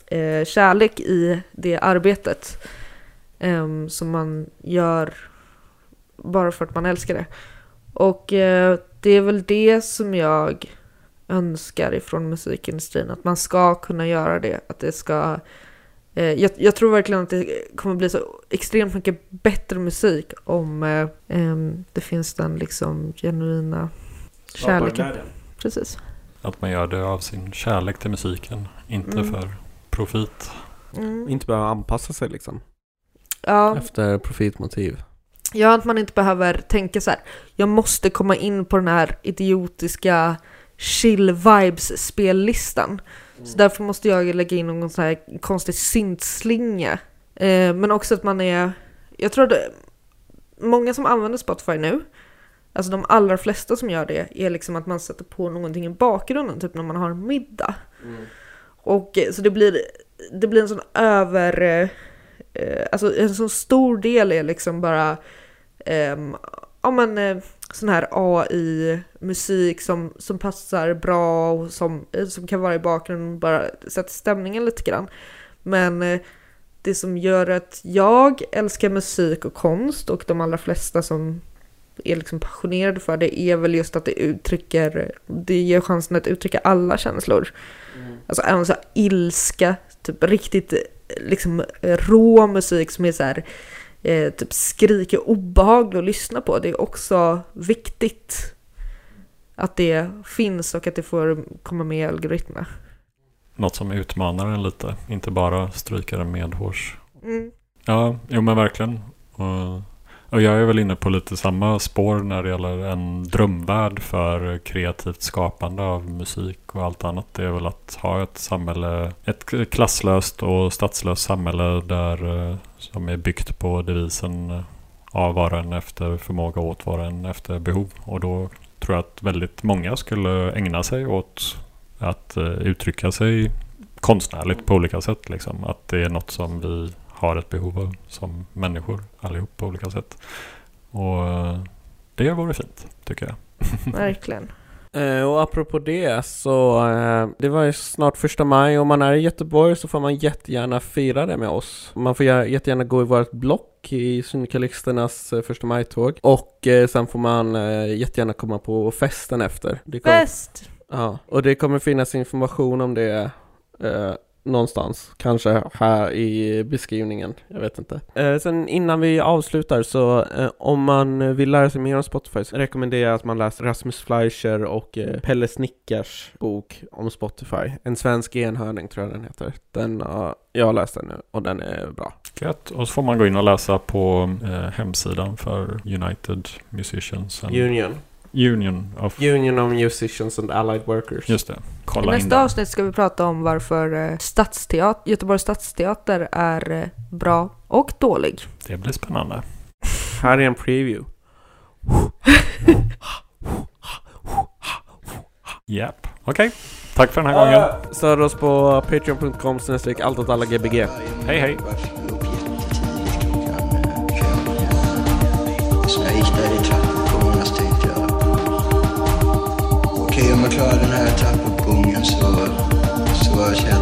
eh, kärlek i det arbetet ehm, som man gör bara för att man älskar det. Och eh, det är väl det som jag önskar ifrån musikindustrin, att man ska kunna göra det, att det ska eh, jag, jag tror verkligen att det kommer bli så extremt mycket bättre musik om eh, det finns den liksom genuina kärleken. Precis. Att man gör det av sin kärlek till musiken, inte Mm. för profit. Mm. Inte behöva anpassa sig liksom Ja. efter profitmotiv. Ja, att man inte behöver tänka så här. Jag måste komma in på den här idiotiska chill vibes spellistan. Så därför måste jag lägga in någon sån här konstig syntslinga. Eh, men också att man är, jag tror att många som använder Spotify nu, alltså de allra flesta som gör det, är liksom att man sätter på någonting i bakgrunden, typ när man har en middag. Och eh, så det blir, det blir en sån över, eh, eh, alltså en sån stor del är liksom bara um, ja men eh, sån här AI-musik som, som passar bra och som, eh, som kan vara i bakgrunden och bara sätta stämningen lite grann. Men eh, det som gör att jag älskar musik och konst och de allra flesta som är liksom passionerade för det är väl just att det uttrycker, det ger chansen att uttrycka alla känslor. Alltså även så ilska, typ riktigt eh, liksom rå musik som är så här eh, typ skriker obehaglig att lyssna på. Det är också viktigt att det finns och att det får komma med i algoritmerna. Något som utmanar en lite, inte bara stryka den medhårs. Mm. Ja, jo men verkligen. Och, och jag är väl inne på lite samma spår när det gäller en drömvärld för kreativt skapande av musik och allt annat. Det är väl att ha ett samhälle, ett klasslöst och statslöst samhälle där eh, som är byggt på devisen eh, av var och en efter förmåga åt var och en efter behov. Och då tror jag att väldigt många skulle ägna sig åt att eh, uttrycka sig konstnärligt på olika sätt. Liksom. Att det är något som vi har ett behov av som människor allihop på olika sätt. Och eh, det vore fint, tycker jag. Verkligen. Eh, och apropå det så, eh, det var ju snart första maj och om man är i Göteborg så får man jättegärna fira det med oss. Man får gär- jättegärna gå i vårt block i Syndikalisternas första maj-tåg och sen får man jättegärna komma på festen efter. Det kommer, Bäst! ja, och det kommer finnas information om det någonstans, kanske här i beskrivningen, jag vet inte. Eh, sen innan vi avslutar så eh, om man vill lära sig mer om Spotify så rekommenderar jag att man läser Rasmus Fleischer och eh, Pelle Snickars bok om Spotify. En svensk enhörning tror jag den heter. Den, har jag läst den nu och den är bra. Gött. Och så får man gå in och läsa på eh, hemsidan för United Musicians and Union. Union of... Union of Musicians and Allied Workers. Just det. I Kolla in nästa den. avsnitt ska vi prata om varför eh, stadsteater, Göteborgs stadsteater är eh, bra och dålig. Det blir spännande. Här är en preview. Japp. Okej. Tack för den här gången. Uh, Stöd oss på patreon.com snedstreck allt åt alla gbg. Hej hej. kommer klara den här tappuppgången så, så känner